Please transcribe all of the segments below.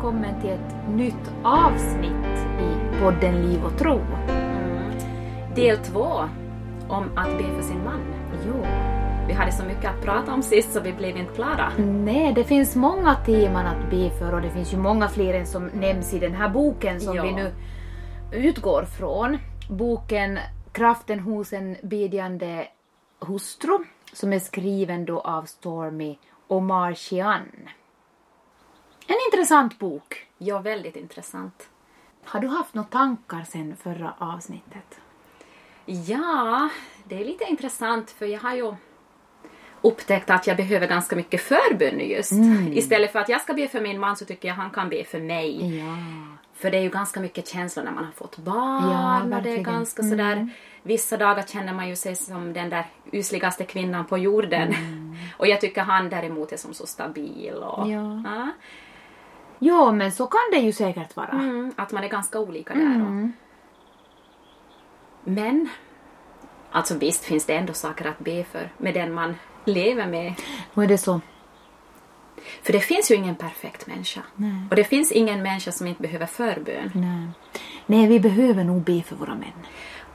välkommen till ett nytt avsnitt i podden Liv och Tro. Del två om att be för sin man. Jo. Vi hade så mycket att prata om sist så vi blev inte klara. Nej, det finns många teman att be för och det finns ju många fler än som nämns i den här boken som Ja. vi nu utgår från. Boken Kraften hos en bedjande hustru som är skriven då av Stormy Omarchian. En intressant bok. Ja, väldigt intressant. Har du haft några tankar sen förra avsnittet? Ja, det är lite intressant för jag har ju upptäckt att jag behöver ganska mycket förbön just. Istället för att jag ska be för min man så tycker jag han kan be för mig. Ja. För det är ju ganska mycket känslor när man har fått barn Ja, och det är ganska sådär Vissa dagar känner man ju sig som den där usligaste kvinnan på jorden. Och jag tycker han däremot är som så stabil och Ja. Ja. Jo, men så kan det ju säkert vara. Mm, att man är ganska olika där. Och, men, alltså visst finns det ändå saker att be för med den man lever med. Nu är det så. För det finns ju ingen perfekt människa. Och det finns ingen människa som inte behöver förbön. Nej. Nej, vi behöver nog be för våra män.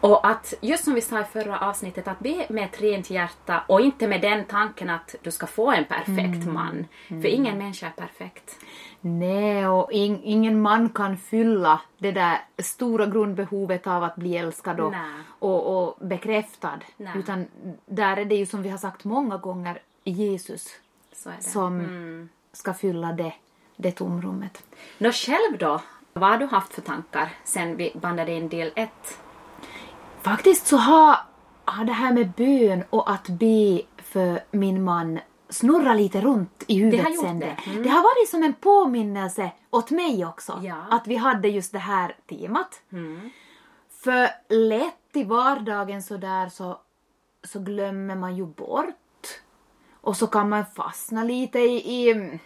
Och att, just som vi sa i förra avsnittet, att be med ett rent hjärta och inte med den tanken att du ska få en perfekt man. För ingen människa är perfekt. Nej, och in, ingen man kan fylla det där stora grundbehovet av att bli älskad och, och, och bekräftad. Nej. Utan där är det ju som vi har sagt många gånger Jesus som ska fylla det, det tomrummet. Nå själv då? Vad har du haft för tankar sen vi bandade in del ett? Faktiskt så har, har det här med bön och att be för min man snurra lite runt i huvudet har gjort sen. det. Det. det har varit som en påminnelse åt mig också. Ja. Att vi hade just det här temat. För lätt i vardagen så där så, så glömmer man ju bort. Och så kan man fastna lite i, i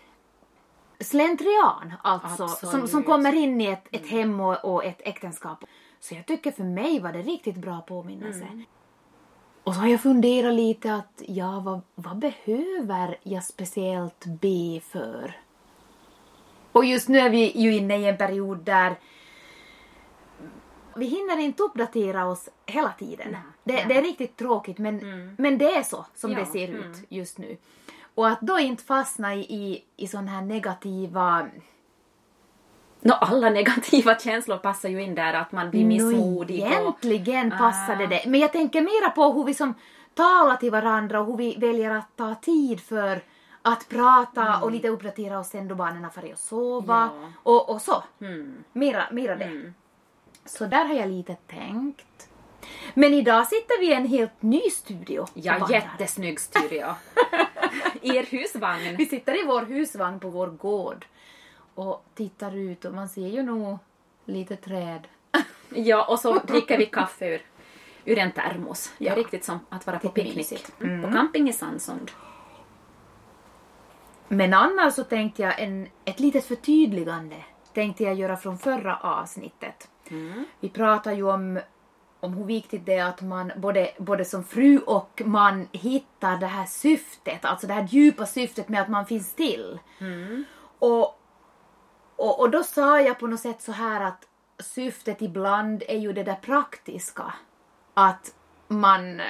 slentrian alltså. Som, som kommer in i ett, ett hem och, och ett äktenskap. Så jag tycker för mig var det riktigt bra påminnelse. Och så har jag funderat lite att, ja, vad, vad behöver jag speciellt be för? Och just nu är vi ju inne i en period där vi hinner inte uppdatera oss hela tiden. Nej, det, nej. det är riktigt tråkigt men, men det är så som Ja, det ser ut just nu. Och att då inte fastna i, i, i sådana här negativa Nå, alla negativa känslor passar ju in där, att man blir missmodig. Och, egentligen Ah. passade det. Men jag tänker mera på hur vi som talar till varandra och hur vi väljer att ta tid för att prata och lite uppdatera oss sen då barnen har farit och sova Ja. och, och så. Mm. Mera, mera det. Så där har jag lite tänkt. Men idag sitter vi i en helt ny studio. och Ja, jättesnygg studio. Er husvagn. Vi sitter i vår husvagn på vår gård och tittar ut och man ser ju nog lite träd. Ja, och så dricker vi kaffe ur, ur en termos. Det är Ja. riktigt som att vara på picknick. Mm. På camping i Sandsund. Men annars så tänkte jag en, ett litet förtydligande tänkte jag göra från förra avsnittet. Vi pratar ju om, om hur viktigt det är att man både, både som fru och man hittar det här syftet, alltså det här djupa syftet med att man finns till. Och, och, och då sa jag på något sätt så här att syftet ibland är ju det där praktiska. Att man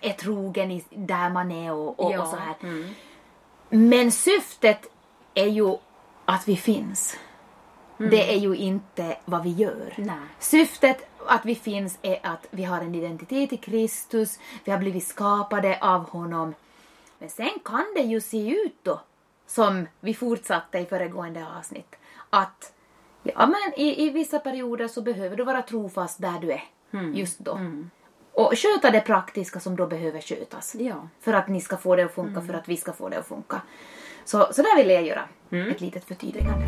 är trogen i, där man är och, och, och så här. Men syftet är ju att vi finns. Det är ju inte vad vi gör. Nej. Syftet att vi finns är att vi har en identitet i Kristus, vi har blivit skapade av honom. Men sen kan det ju se ut då, som vi fortsatte i föregående avsnitt, att ja, men i, i vissa perioder så behöver du vara trofast där du är just då. Och sköta det praktiska som då behöver skötas. Ja. För att ni ska få det att funka, för att vi ska få det att funka. Så, så där ville jag göra ett litet förtydligande.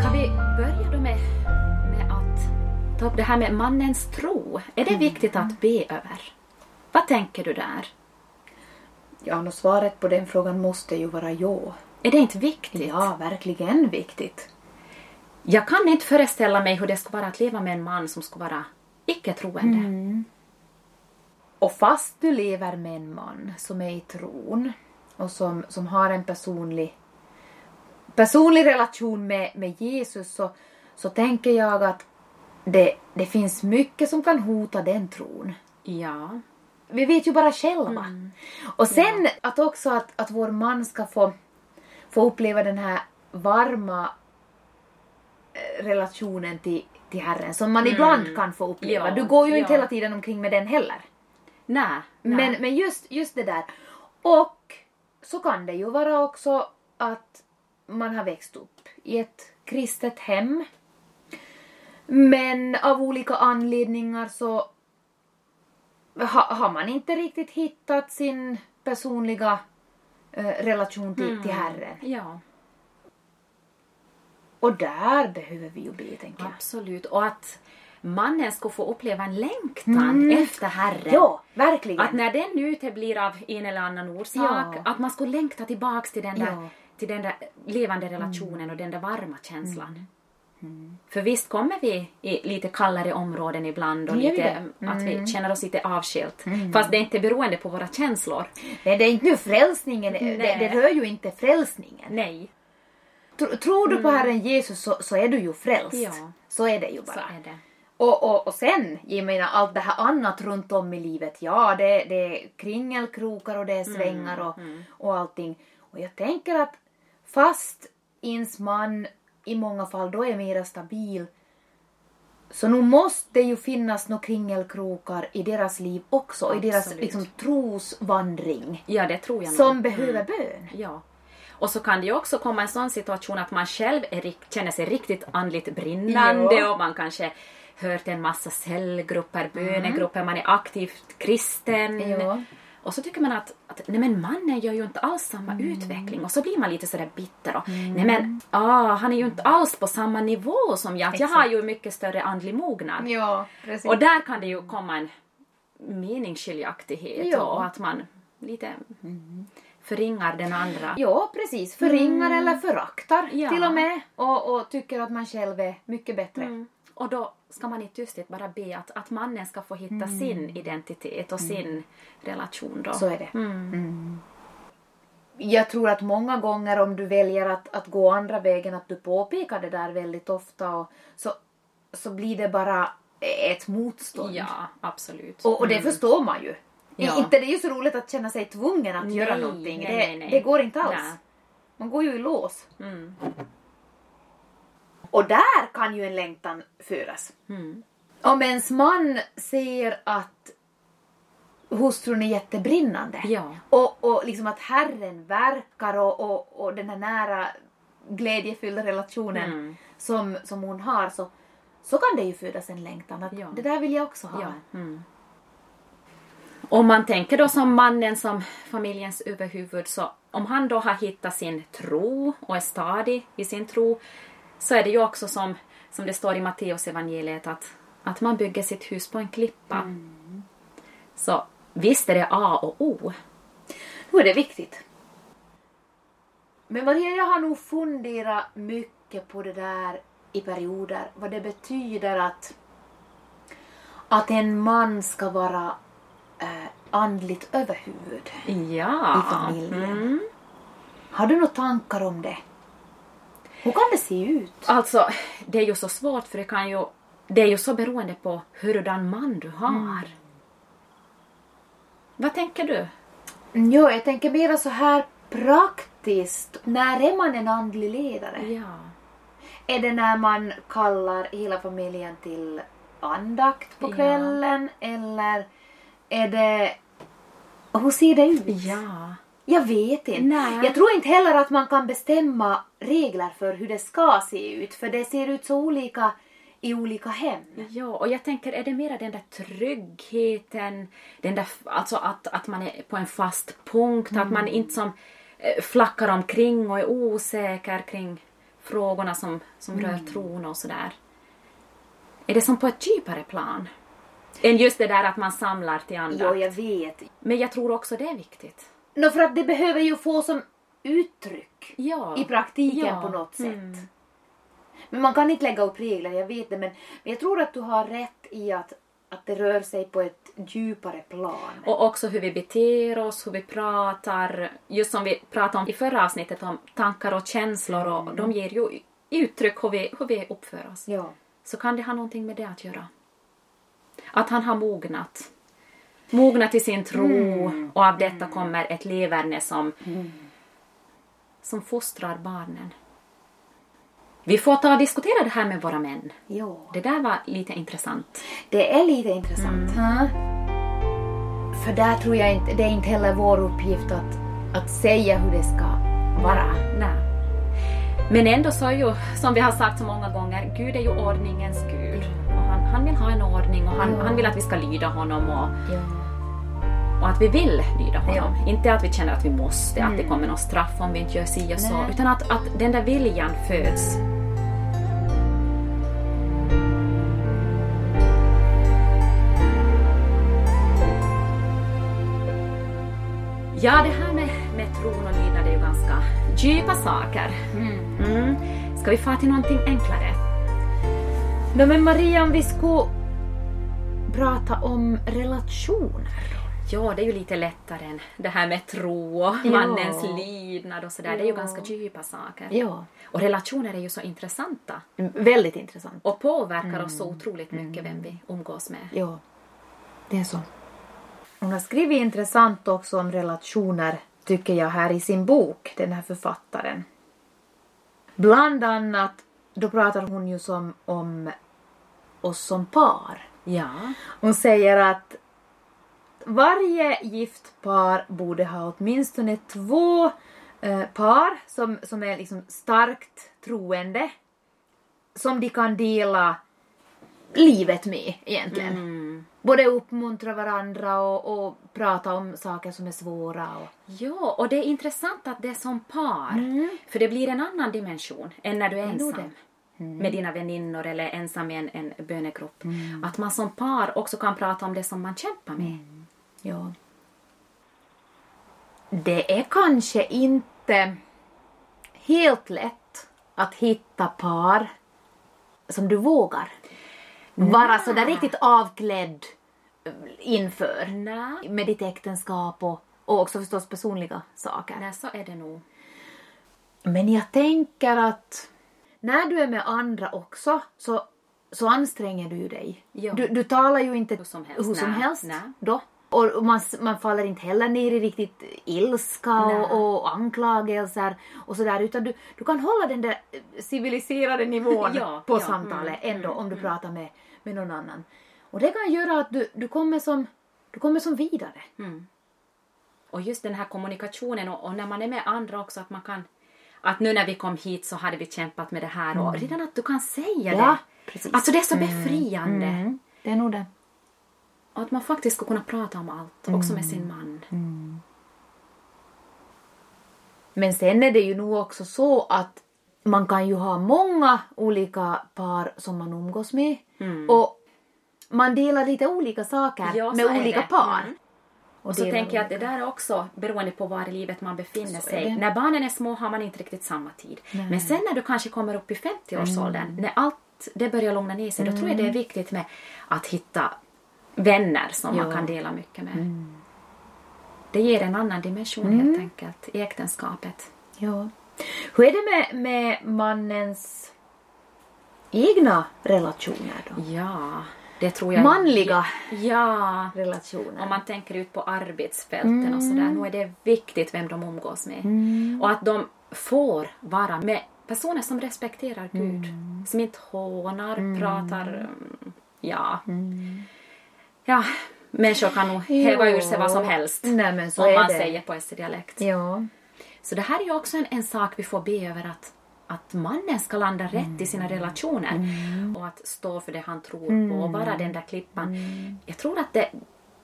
Ska vi börja då med, med att ta upp det här med mannens tro? Är det viktigt att be över? Vad tänker du där? Ja, och svaret på den frågan måste ju vara ja. Är det inte viktigt? Ja, verkligen viktigt. Jag kan inte föreställa mig hur det skulle vara att leva med en man som skulle vara icke-troende. Och fast du lever med en man som är i tron och som, som har en personlig, personlig relation med, med Jesus så, så tänker jag att det, det finns mycket som kan hota den tron. Ja. Vi vet ju bara själva. Och sen att också att, att vår man ska få, få uppleva den här varma eh, relationen till, till Herren som man ibland kan få uppleva. Ja, Du går ju inte ja. hela tiden omkring med den heller. Nej. nej. Men, men just, just det där. Och så kan det ju vara också att man har växt upp i ett kristet hem. Men av olika anledningar så ha, har man inte riktigt hittat sin personliga eh, relation till, till Herren. Ja, Och där behöver vi ju be, tänker jag. absolut. Och att mannen ska få uppleva en längtan efter Herren. Mm. Ja, verkligen. Att när den uteblir av en eller annan orsak, Ja. att man ska längta tillbaks till den där, Ja. till den där levande relationen och den där varma känslan. Mm. För visst kommer vi i lite kallare områden ibland och lite, det? att Mm. vi känner oss lite avskilt. Fast det är inte beroende på våra känslor. Nej, det är inte frälsningen, det, det rör ju inte frälsningen. Nej, Tro- Tror du på Herren Jesus så, så är du ju frälst. Ja. Så är det ju så bara. är det. Och, och, och sen, jag menar allt det här annat runt om i livet. Ja, det, det är kringelkrokar och det är svängar och, och allting. Och jag tänker att fast ens man i många fall då är mera stabil så nu måste det ju finnas några kringelkrokar i deras liv också, i deras Absolut. liksom, trosvandring Ja, det tror jag nog. som behöver bön. Ja. Och så kan det ju också komma en sån situation att man själv är, känner sig riktigt andligt brinnande Ja. och man kanske hört en massa cellgrupper, bönegrupper, man är aktivt kristen. Ja. Och så tycker man att, att nej men mannen gör ju inte alls samma utveckling och så blir man lite sådär bitter och nej men ah, han är ju inte alls på samma nivå som jag. Jag har ju mycket större andlig mognad. Ja, precis. Och där kan det ju komma en meningsskiljaktighet Ja. och att man lite förringar den andra. Ja, precis. Förringar eller föraktar Ja. till och med. Och, och tycker att man själv är mycket bättre. Mm. Och då ska man i tysthet bara be att, att mannen ska få hitta sin identitet och sin relation då. Så är det. Mm. Jag tror att många gånger om du väljer att, att gå andra vägen, att du påpekar det där väldigt ofta och så, så blir det bara ett motstånd. Ja, absolut. Och, och det förstår man ju. Ja. Inte det är ju så roligt att känna sig tvungen att göra Nej, någonting. nej, det, nej, nej. det går inte alls. Man går ju i lås. Och där kan ju en längtan födas. Mm. Om ens man ser att hustrun är jättebrinnande Ja. och, och liksom att Herren verkar och, och, och den här nära glädjefyllda relationen Mm. som, som hon har så, så kan det ju födas en längtan att Ja. det där vill jag också ha. Ja. Mm. Om man tänker då som mannen som familjens överhuvud så om han då har hittat sin tro och är stadig i sin tro så är det ju också som, som det står i Matteus evangeliet att, att man bygger sitt hus på en klippa. Så visst är det A och O. Nu är det viktigt. Men Maria, jag har nog funderat mycket på det där i perioder. Vad det betyder att, att en man ska vara eh, andligt överhuvud Ja. i familjen. Mm. Har du några tankar om det? Hur kan det se ut? Alltså, det är ju så svårt för det kan ju... Det är ju så beroende på hurdan man du har. Vad tänker du? Ja, jag tänker mera så här praktiskt. När är man en andlig ledare? Ja. Är det när man kallar hela familjen till andakt på Ja. kvällen? Eller är det... Hur ser det ut? Ja. Jag vet inte. Nej. Jag tror inte heller att man kan bestämma regler för hur det ska se ut. För det ser ut så olika i olika hem. Ja, och jag tänker, är det mera den där tryggheten, den där, alltså att, att man är på en fast punkt, att man inte som eh, flackar omkring och är osäker kring frågorna som, som rör tron och sådär. Är det som på ett djupare plan? Än just det där att man samlar till andakt. Ja, jag vet. Men jag tror också det är viktigt. Nå, för att det behöver ju få som uttryck Ja. i praktiken Ja. på något sätt. Mm. Men man kan inte lägga upp regler, jag vet det. Men, men jag tror att du har rätt i att, att det rör sig på ett djupare plan. Och också hur vi beter oss, hur vi pratar. Just som vi pratade om i förra avsnittet om tankar och känslor och de ger ju uttryck hur vi, hur vi uppför oss. Ja. Så kan det ha någonting med det att göra. Att han har mognat. Mognat i sin tro och av detta kommer ett leverne som, som fostrar barnen. Vi får ta och diskutera det här med våra män. ja. Det där var lite intressant. Det är lite intressant. Mm. För där tror jag inte, det är inte heller vår uppgift att, att säga hur det ska vara. Nej. Men ändå så är ju, som vi har sagt så många gånger, Gud är ju ordningens Gud. Och han, han vill ha en ordning och han, Ja. han vill att vi ska lyda honom och, Ja. Och att vi vill lyda honom. Ja. Inte att vi känner att vi måste, att det Mm. kommer något straff om vi inte gör si och så, Nej. utan att, att den där viljan föds. Ja, det här med, med tron och lydnad är ju ganska djupa saker. Mm. Mm. Ska vi få till någonting enklare? No, men Maria, om vi skulle prata om relationer. Ja, det är ju lite lättare än det här med tro och Ja. mannens lydnad och sådär. Det är ju Ja. ganska djupa saker. Ja. Och relationer är ju så intressanta Väldigt intressant. och påverkar oss så otroligt mycket vem vi umgås med. Ja, det är så. Hon har skrivit intressant också om relationer, tycker jag, här i sin bok, den här författaren. Bland annat, då pratar hon ju som om oss som par. Ja. Hon säger att varje gift par borde ha åtminstone två eh, par som, som är liksom starkt troende. Som de kan dela livet med egentligen. Mm. Både uppmuntra varandra och, och prata om saker som är svåra. Och... Ja, och det är intressant att det är som par. För det blir en annan dimension än när du är ensam. Med dina väninnor eller ensam i en, en bönegrupp. Mm. Att man som par också kan prata om det som man kämpar med. Ja. Det är kanske inte helt lätt att hitta par som du vågar vara sådär riktigt avklädd inför Nej. med ditt äktenskap och, och också förstås personliga saker. Nej, så är det nog. Men jag tänker att när du är med andra också så, så anstränger du dig. Du, du talar ju inte Hur som helst, hur som helst då. Och man, man faller inte heller ner i riktigt ilska och, och anklagelser och sådär utan du, du kan hålla den där civiliserade nivån Ja, på ja, samtalet mm, ändå om du pratar med, med någon annan. Och det kan göra att du, du, kommer, som, du kommer som vidare. Och just den här kommunikationen och, och när man är med andra också att man kan att nu när vi kom hit så hade vi kämpat med det här och redan att du kan säga Mm. Ja, det. precis. Alltså det är så befriande. Mm, det är nog det. Och att man faktiskt ska kunna prata om allt, också med sin man. Men sen är det ju nog också så att man kan ju ha många olika par som man umgås med. Och man delar lite olika saker Ja, med olika det. par. Mm. Och så tänker jag att det där är också beroende på var i livet man befinner Så sig. När barnen är små har man inte riktigt samma tid. Men sen när du kanske kommer upp i 50-årsåldern, Mm. när allt det börjar lugna ner sig, då tror jag det är viktigt med att hitta vänner som man kan dela mycket med. Mm. Det ger en annan dimension helt enkelt i äktenskapet. Ja. Hur är det med, med mannens egna relationer då? Ja, det tror jag. Manliga Ja. relationer. Om man tänker ut på arbetsfälten och sådär, nu är det viktigt vem de umgås med. Och att de får vara med personer som respekterar Gud. Som inte hånar, pratar, mm, ja. Ja, människor kan nog häva ur sig vad som helst. Nej men så om man det. säger på SD-dialekt. Ja. Så det här är ju också en, en sak vi får be över att, att mannen ska landa rätt i sina relationer och att stå för det han tror på och vara den där klippan. Jag tror att det,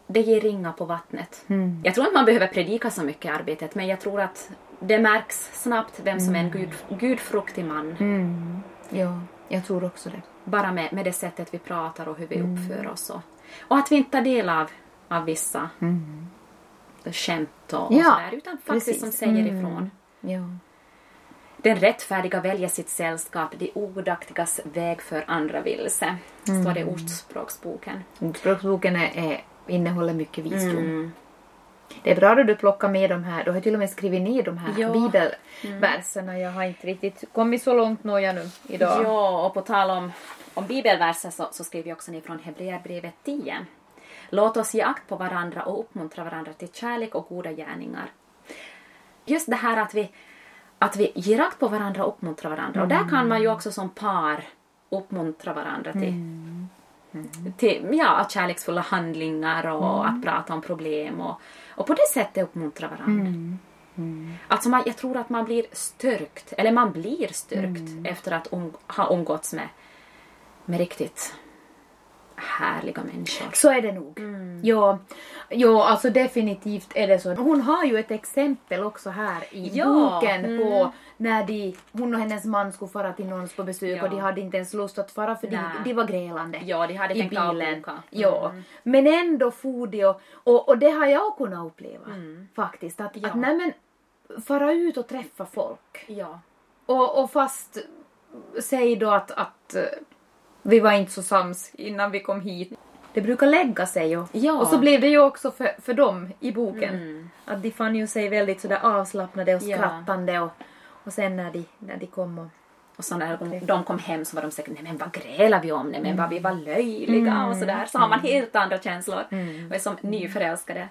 det ger ringar på vattnet. Jag tror inte man behöver predika så mycket i arbetet men jag tror att det märks snabbt vem som är en gud, gudfruktig man. ja, jag tror också det. Bara med, med det sättet vi pratar och hur vi uppför oss. Och, och att vi inte tar del av, av vissa skämt och, Ja, sådär utan faktiskt precis. som säger Mm. ifrån. Ja. Den rättfärdiga väljer sitt sällskap, de odaktigas väg för andra vilse. Står det i Ordspråksboken. Ordspråksboken är, är, innehåller mycket visdom. Mm. Det är bra att du plockar med de här. Du har till och med skrivit ner de här Ja. bibelverserna. Jag har inte riktigt kommit så långt nåja nu idag. Ja, och på tal om, om bibelverser så, så skriver jag också ner från Hebreerbrevet 10. Låt oss ge akt på varandra och uppmuntra varandra till kärlek och goda gärningar. Just det här att vi, att vi ger akt på varandra och uppmuntrar varandra. Och där kan man ju också som par uppmuntra varandra till, till ja, kärleksfulla handlingar och att prata om problem och, och på det sättet uppmuntra varandra. Alltså man, jag tror att man blir styrkt, eller man blir styrkt efter att um, ha umgåtts med, med riktigt härliga människor. Så är det nog. Mm. Ja, ja, alltså definitivt är det så. Hon har ju ett exempel också här i Ja, boken mm. på när de, hon och hennes man skulle fara till någons på besök Ja. och de hade inte ens lust att fara för de, de var grälande. Ja, de hade i tänkt bilen. avboka. Mm. Ja. Men ändå for de och, och, och det har jag kunnat uppleva faktiskt. Att, Mm. Ja. att nej men, fara ut och träffa folk. Ja. Och, och fast säg då att, att vi var inte så sams innan vi kom hit. Det brukar lägga sig och, Ja. och så blev det ju också för, för dem i boken. Mm. Att de fann ju sig väldigt sådär avslappnade och Ja. skrattande och, och sen när de, när de kom och Och så när de, de kom hem så var de säkert nej men vad grälar vi om, nej men vad vi var löjliga och sådär. Så har man helt andra känslor och är som nyförälskade.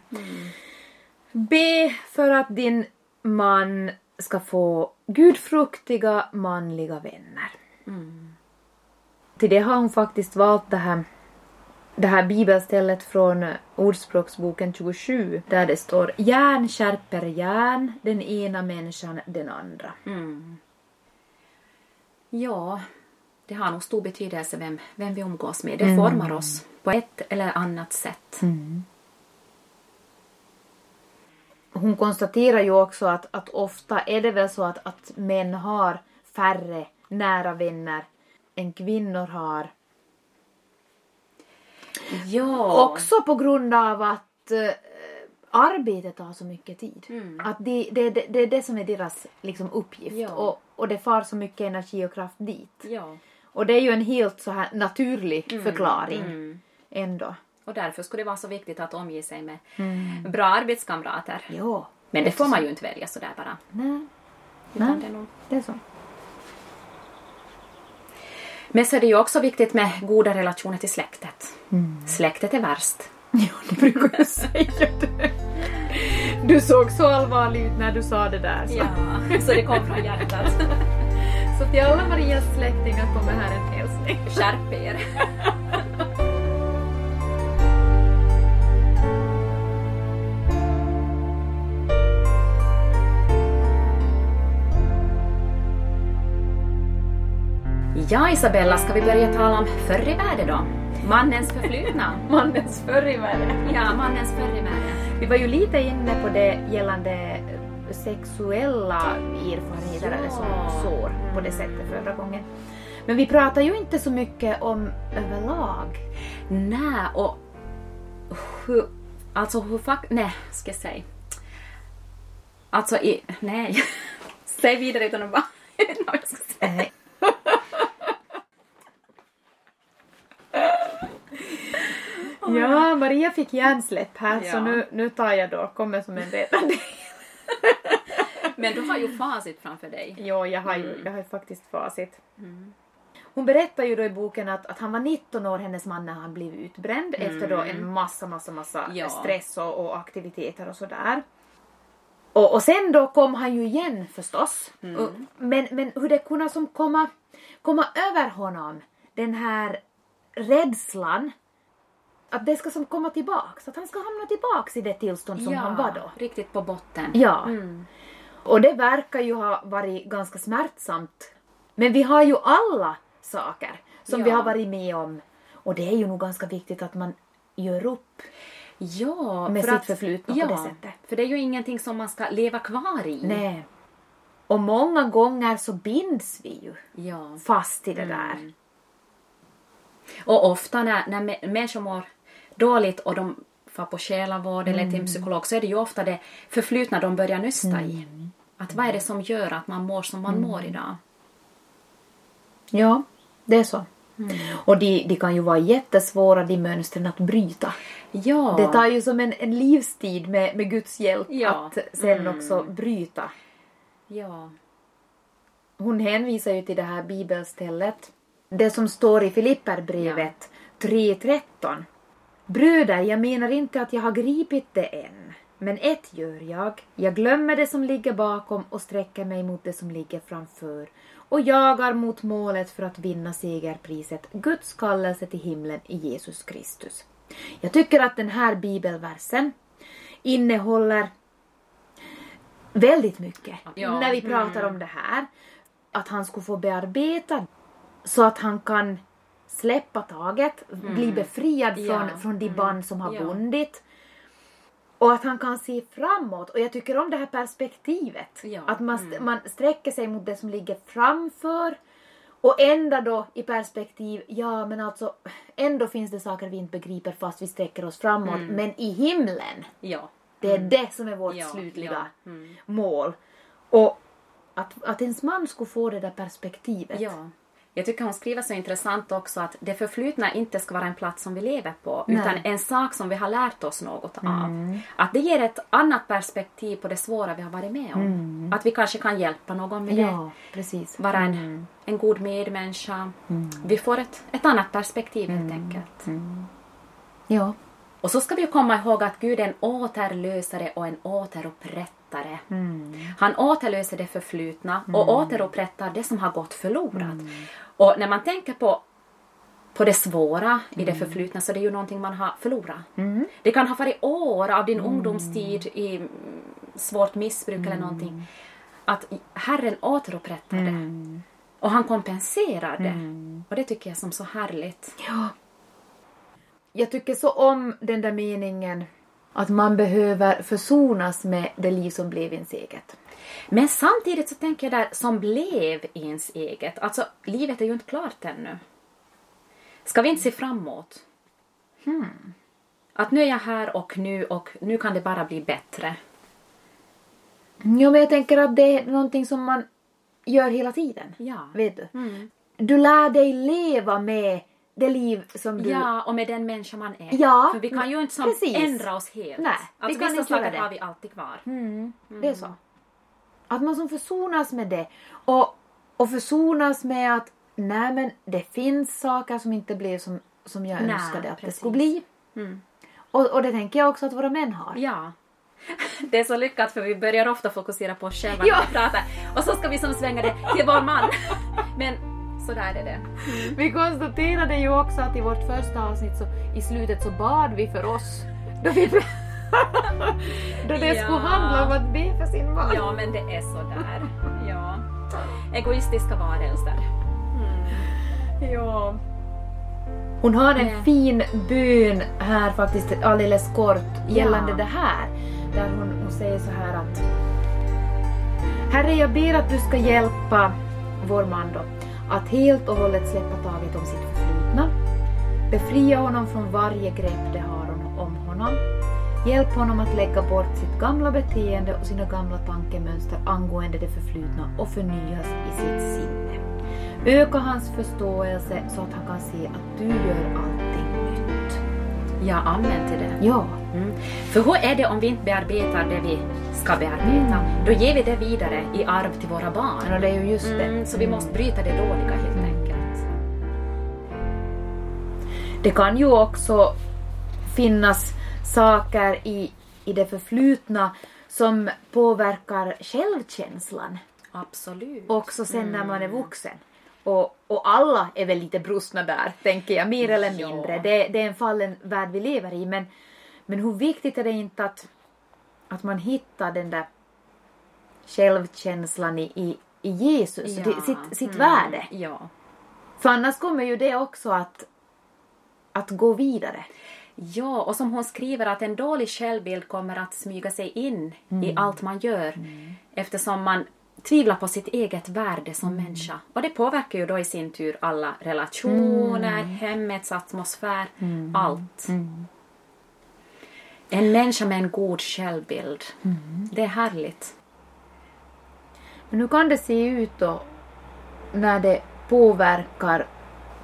Be för att din man ska få gudfruktiga manliga vänner. Till det har hon faktiskt valt det här, det här bibelstället från Ordspråksboken 27 där det står järn skärper järn, den ena människan den andra. Ja, det har nog stor betydelse vem, vem vi umgås med. Det formar oss på ett eller annat sätt. Hon konstaterar ju också att, att ofta är det väl så att, att män har färre nära vänner än kvinnor har. Ja. Också på grund av att eh, arbetet tar så mycket tid. Att det, det, det, det är det som är deras liksom, uppgift. Ja. Och, och det far så mycket energi och kraft dit. ja. Och det är ju en helt så här naturlig förklaring Mm. ändå. Och därför skulle det vara så viktigt att omge sig med bra arbetskamrater. Ja. Men det får man ju inte välja sådär bara. Nej, Utan Nej. det är nog... det är så. Men så är det ju också viktigt med goda relationer till släktet. Släktet är värst. Ja, det brukar jag säga det. Du såg så allvarlig ut när du sa det där. Så, Ja, så det kom från hjärtat. så till alla Marias släktingar kommer här en hälsning. Skärp er. Ja, Isabella, ska vi börja tala om förr i världen då? Mannens förflutna. Mannens förr i världen. Ja, mannens förr i världen. Vi var ju lite inne på det gällande sexuella erfarenheter eller så, sår på det sättet förra gången. Men vi pratar ju inte så mycket om överlag. Nej, och hur, alltså hur fak... Nej, ska jag säga. Alltså i... Nej. Säg vidare utan att bara... Jag vet inte vad jag ska säga. Ja, Maria fick hjärnsläpp här så Ja. nu, nu tar jag då, kommer som en räddande. Men du har ju facit framför dig. Jo, jag har ju jag har ju faktiskt facit. Hon berättar ju då i boken att, att han var 19 år, hennes man, när han blev utbränd efter då en massa, massa, massa Ja. stress och, och aktiviteter och sådär. Och, och sen då kom han ju igen förstås. Och, men, men hur det kunde som komma, komma över honom, den här rädslan att det ska som komma tillbaks, att han ska hamna tillbaks i det tillstånd som han var då. riktigt på botten. Ja. Mm. Och det verkar ju ha varit ganska smärtsamt. Men vi har ju alla saker som vi Ja. har varit med om. Och det är ju nog ganska viktigt att man gör upp. Ja, Med för sitt att, förflutna på ja, det sättet. För det är ju ingenting som man ska leva kvar i. Nej. Och många gånger så binds vi ju Ja. fast i det Mm. där. Och ofta när, när mä- människor mår dåligt och de får på själavård eller till en psykolog så är det ju ofta det förflutna de börjar nysta i. Att vad är det som gör att man mår som man mår idag? Ja, det är så. Och de, de kan ju vara jättesvåra, de mönstren att bryta. Ja. Det tar ju som en, en livstid med, med Guds hjälp Ja. att sen Mm. också bryta. Ja. Hon hänvisar ju till det här bibelstället. Det som står i Filipperbrevet 3.13. Bröder, jag menar inte att jag har gripit det än. Men ett gör jag. Jag glömmer det som ligger bakom och sträcker mig mot det som ligger framför och jagar mot målet för att vinna segerpriset, Guds kallelse till himlen i Jesus Kristus. Jag tycker att den här bibelversen innehåller väldigt mycket Ja. när vi pratar om det här. Att han skulle få bearbeta så att han kan släppa taget, bli befriad från, från de band som har Ja. bundit. Och att han kan se framåt. Och jag tycker om det här perspektivet. Ja. Att man, st- man sträcker sig mot det som ligger framför. Och ändå då i perspektiv, ja men alltså ändå finns det saker vi inte begriper fast vi sträcker oss framåt. Men i himlen, Ja. det är det som är vårt Ja, slutliga mm. mål. Och att, att ens man skulle få det där perspektivet. Ja. Jag tycker hon skriver så intressant också att det förflutna inte ska vara en plats som vi lever på Nej. utan en sak som vi har lärt oss något av. Att det ger ett annat perspektiv på det svåra vi har varit med om. Att vi kanske kan hjälpa någon med det. ja precis. Vara en, en god medmänniska. Vi får ett, ett annat perspektiv helt enkelt. Ja. Och så ska vi komma ihåg att Gud är en återlösare och en återupprättare. Han återlöser det förflutna och återupprättar det som har gått förlorat. Och när man tänker på, på det svåra i det förflutna så det är ju någonting man har förlorat. Det kan ha varit år av din ungdomstid i mm, svårt missbruk eller någonting. Att Herren återupprättar det. Och han kompenserar det. Och det tycker jag som så härligt. ja. Jag tycker så om den där meningen att man behöver försonas med det liv som blev ens eget. Men samtidigt så tänker jag där som blev ens eget. Alltså livet är ju inte klart ännu. Ska vi inte se framåt? Att nu är jag här och nu och nu kan det bara bli bättre. Ja, men jag tänker att det är någonting som man gör hela tiden. Ja. Vet du? Du lär dig leva med det liv som du... Ja, och med den människa man är. Ja, För vi kan ju inte som precis. ändra oss helt. Nej, vi alltså, kan vissa inte saker det. har vi alltid kvar. Det är så. Att man som försonas med det. Och, och försonas med att nej men det finns saker som inte blev som, som jag Nej, önskade att det precis. skulle bli. Och, och det tänker jag också att våra män har. Ja. Det är så lyckat för vi börjar ofta fokusera på oss själva Ja. när vi pratar. Och så ska vi som svänga det till vår man. Men så där är det. Vi konstaterade ju också att i vårt första avsnitt så i slutet så bad vi för oss. Då, vi, då det Ja. skulle handla om att be för sin man. Ja, men det är så där. Ja. Egoistiska varelser. Ja. Hon har en Nej. fin bön här faktiskt alldeles kort gällande Ja. det här. Där hon, hon säger så här att Herre, jag ber att du ska hjälpa vår man då att helt och hållet släppa taget om sitt förflutna. Befria honom från varje grepp det har om honom. Hjälp honom att lägga bort sitt gamla beteende och sina gamla tankemönster angående det förflutna och förnyas i sitt sinne. Öka hans förståelse så att han kan se att du gör allting nytt. Ja, amen till det. Ja, Mm. För hur är det om vi inte bearbetar det vi ska bearbeta? Då ger vi det vidare i arv till våra barn. men det är ju just det. Mm, så vi måste bryta det dåliga helt enkelt. Det kan ju också finnas saker i, i det förflutna som påverkar självkänslan Absolut. också sen när man är vuxen. Och, och alla är väl lite brustna där, tänker jag, mer eller Ja. mindre. Det, det är en fallen värld vi lever i, men, men hur viktigt är det inte att, att man hittar den där självkänslan i, i, i Jesus, Ja. det, sitt, sitt Mm, värde. Ja. För annars kommer ju det också att, att gå vidare. Ja, och som hon skriver att en dålig självbild kommer att smyga sig in i allt man gör eftersom man tvivlar på sitt eget värde som människa. Och det påverkar ju då i sin tur alla relationer, hemmets atmosfär, allt. En människa med en god självbild. Det är härligt. Men hur kan det se ut då när det påverkar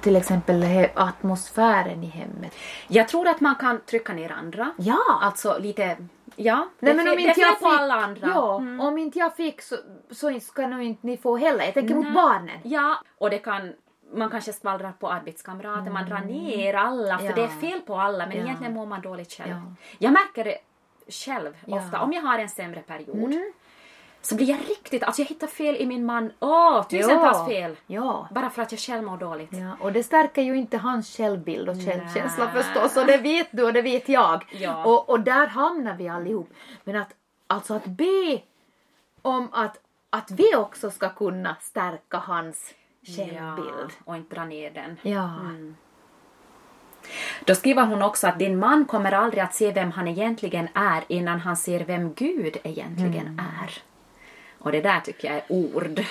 till exempel atmosfären i hemmet? Jag tror att man kan trycka ner andra. Ja! Alltså lite, ja. Nej, det, men om inte jag på alla andra. Ja, Mm. om inte jag fick så, så ska nog inte ni få heller. Jag tänker mot Nej. barnen. Ja, och det kan man kanske skvallrar på arbetskamrater, man drar ner alla för Mm. Ja. det är fel på alla men Ja. egentligen mår man dåligt själv. Ja. Jag märker det själv ofta, om jag har en sämre period Mm. Så blir jag riktigt, alltså jag hittar fel i min man, åh, tusentals Ja. fel. Ja. Bara för att jag själv mår dåligt. Ja, och det stärker ju inte hans självbild och självkänsla Nej. förstås, och det vet du och det vet jag. Ja. Och, och där hamnar vi allihop. Men att, alltså att be om att, att vi också ska kunna stärka hans självbild. Ja, och inte dra ner den. Ja. Då skriver hon också att din man kommer aldrig att se vem han egentligen är innan han ser vem Gud egentligen Mm. är. Och det där tycker jag är ord.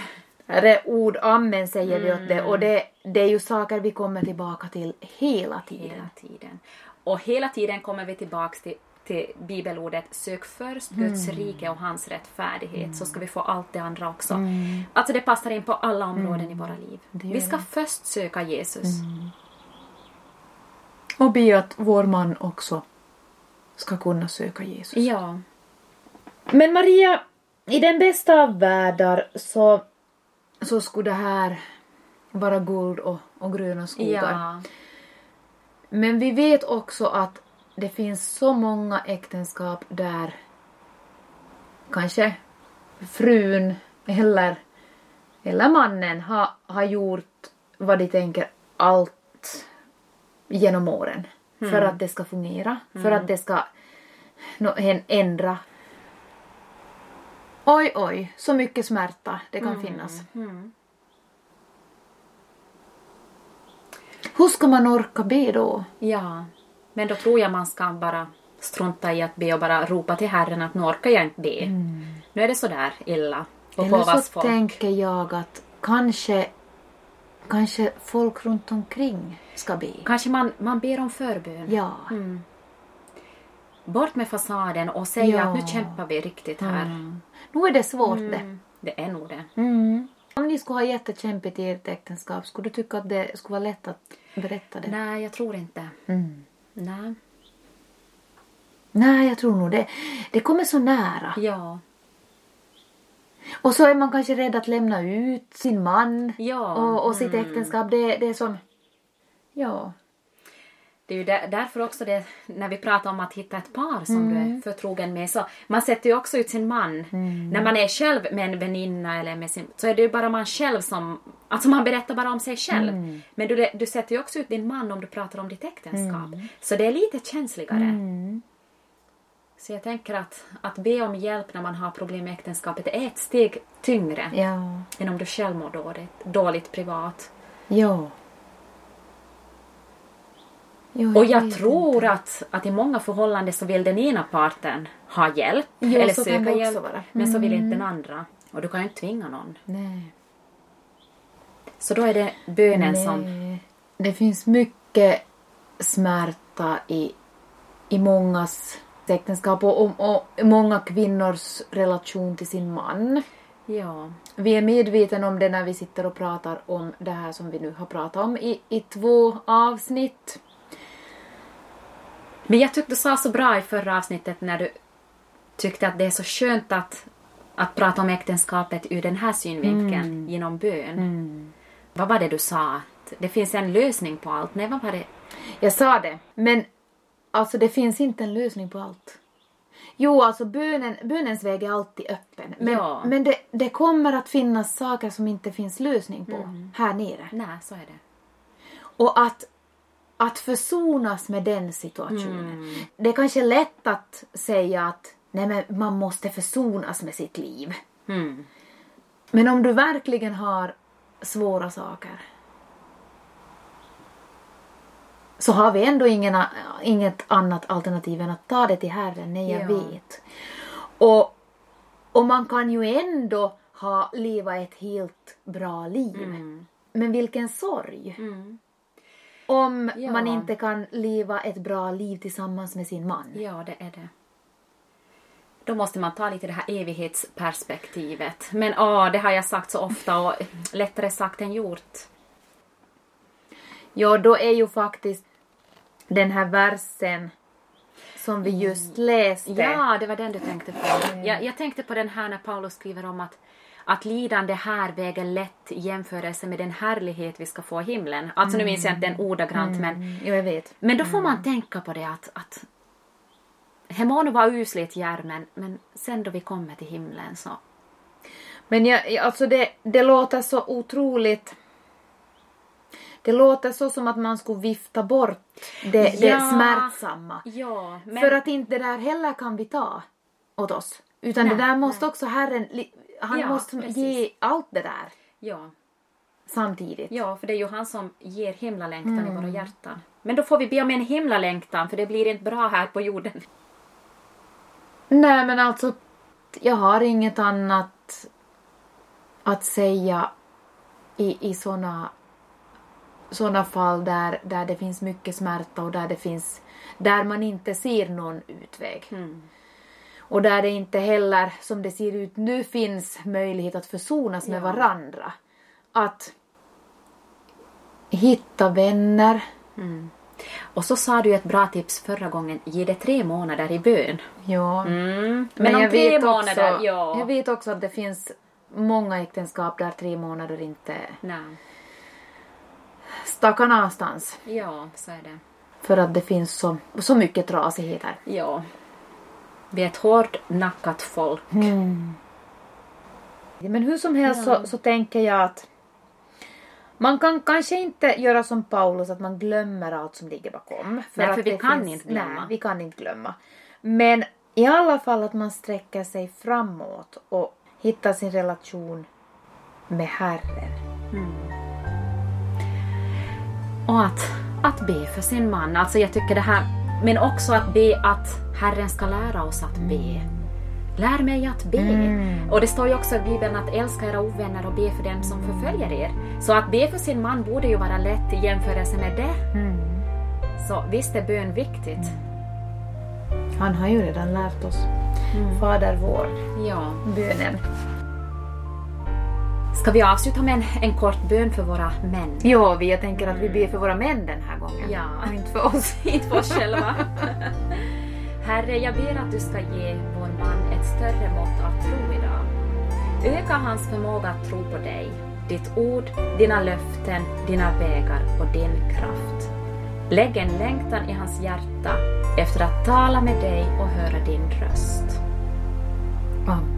Är ord, amen säger vi åt det. Mm. Och det, det är ju saker vi kommer tillbaka till hela tiden. Hela tiden. Och hela tiden kommer vi tillbaks till, till bibelordet sök först Guds Mm. rike och hans rättfärdighet så ska vi få allt det andra också. Alltså det passar in på alla områden i våra liv. Mm. Vi ska det. först söka Jesus. Mm. Och be att vår man också ska kunna söka Jesus. Ja. Men Maria, i den bästa av världar så, så skulle det här vara guld och, och gröna skogar. Ja. Men vi vet också att det finns så många äktenskap där kanske frun eller, eller mannen har, har gjort vad de tänker allt genom åren för att det ska fungera, för att det ska hen- ändra. Oj, oj, så mycket smärta det kan finnas. Hur ska man orka be då? Ja, men då tror jag man ska bara strunta i att be och bara ropa till Herren att nu orkar jag inte be. Nu är det sådär illa. Och Eller så folk. tänker jag att kanske, kanske folk runt omkring ska be. Kanske man, man ber om förbön. Ja. Bort med fasaden och säga Ja. att nu kämpar vi riktigt här. Mm. Nu är det svårt det. Mm. Det är nog det. Mm. Om ni skulle ha jättekämpigt i ert äktenskap, skulle du tycka att det skulle vara lätt att berätta det? Nej, jag tror inte. Mm. Nej. Nej, jag tror nog det. Det kommer så nära. Ja. Och så är man kanske rädd att lämna ut sin man Ja. och, och sitt Mm. äktenskap. Det, det är som... Ja. Det är ju där, därför också det, när vi pratar om att hitta ett par som du Mm. är förtrogen med, så man sätter ju också ut sin man. När man är själv med en väninna eller med sin, så är det ju bara man själv som, alltså man berättar bara om sig själv. Mm. Men du, du sätter ju också ut din man om du pratar om ditt äktenskap. Så det är lite känsligare. Mm. Så jag tänker att, att be om hjälp när man har problem med äktenskapet är ett steg tyngre Ja. än om du själv mår dåligt, dåligt privat. Ja. Jo, Och jag tror inte. att, att i många förhållanden så vill den ena parten ha hjälp Jo, eller söka hjälp. vara. Men så vill Mm. inte den andra. Och du kan ju inte tvinga någon. Nej. Så då är det bönen som... Nej. Det finns mycket smärta i, i mångas äktenskap och, och, och många kvinnors relation till sin man. Ja. Vi är medvetna om det när vi sitter och pratar om det här som vi nu har pratat om i, i två avsnitt. Men jag tyckte du sa så bra i förra avsnittet när du tyckte att det är så skönt att, att prata om äktenskapet ur den här synvinkeln Mm. genom bön. Vad var det du sa? Att det finns en lösning på allt? Nej, vad var det? Jag sa det, men alltså det finns inte en lösning på allt. Jo, alltså bönen, bönens väg är alltid öppen. Men, Ja. men det, det kommer att finnas saker som inte finns lösning på här nere. Nej, så är det. Och att, att försonas med den situationen. Det är kanske lätt att säga att nej men man måste försonas med sitt liv. Mm. Men om du verkligen har svåra saker så har vi ändå ingen, inget annat alternativ än att ta det till Herren, nej jag Ja. vet. Och, och man kan ju ändå ha leva ett helt bra liv. Men vilken sorg. Mm. Om Ja. man inte kan leva ett bra liv tillsammans med sin man. Ja, det är det. Då måste man ta lite det här evighetsperspektivet. Men ja, det har jag sagt så ofta och lättare sagt än gjort. Ja, då är ju faktiskt den här versen som vi just läste. Ja, det var den du tänkte på. Jag, jag tänkte på den här när Paulus skriver om att att lidande här väger lätt i jämförelse med den härlighet vi ska få i himlen. Alltså nu minns jag inte den ordagrant men, Jo, jag vet. men då får man tänka på det att, att det må nog vara usligt här men, sen då vi kommer till himlen så Men jag, alltså det, det låter så otroligt... Det låter så som att man skulle vifta bort det, det Ja. smärtsamma. Ja, men... För att inte det där heller kan vi ta åt oss. Utan Nej, det där måste också Herren, han Ja, måste precis. ge allt det där ja, samtidigt. ja, för det är ju han som ger himlalängtan i våra hjärtan. Men då får vi be om en himlalängtan för det blir inte bra här på jorden. Nej men alltså, jag har inget annat att säga i, i såna, såna fall där, där det finns mycket smärta och där det finns, där man inte ser någon utväg. Och där det inte heller, som det ser ut nu, finns möjlighet att försonas med Ja. varandra. Att hitta vänner. Och så sa du ett bra tips förra gången, ge det tre månader i bön. Ja. Mm. Men, om jag tre månader, också, ja. Jag vet också att det finns många äktenskap där tre månader inte Nej. stackar någonstans. Ja, så är det. För att det finns så, så mycket trasigheter. Ja. Vi är ett hårdnackat folk. Men hur som helst så, så tänker jag att man kan kanske inte göra som Paulus, att man glömmer allt som ligger bakom. Nej, att för vi kan inte glömma. Nej, vi kan inte glömma. Men i alla fall att man sträcker sig framåt och hittar sin relation med Herren. Och att, att be för sin man. Alltså jag tycker det här, men också att be att Herren ska lära oss att be. Lär mig att be. Mm. Och det står ju också i Bibeln att älska era ovänner och be för dem som förföljer er. Så att be för sin man borde ju vara lätt i jämförelse med det. Mm. Så visst är bön viktigt. Han har ju redan lärt oss. Fader vår, Ja. bönen. Ska vi avsluta med en, en kort bön för våra män? Ja, vi, jag tänker att vi ber för våra män den här gången. Ja. Och inte för oss. inte för oss själva. Herre, jag ber att du ska ge vår man ett större mått av tro idag. Öka hans förmåga att tro på dig, ditt ord, dina löften, dina vägar och din kraft. Lägg en längtan i hans hjärta efter att tala med dig och höra din röst. Amen.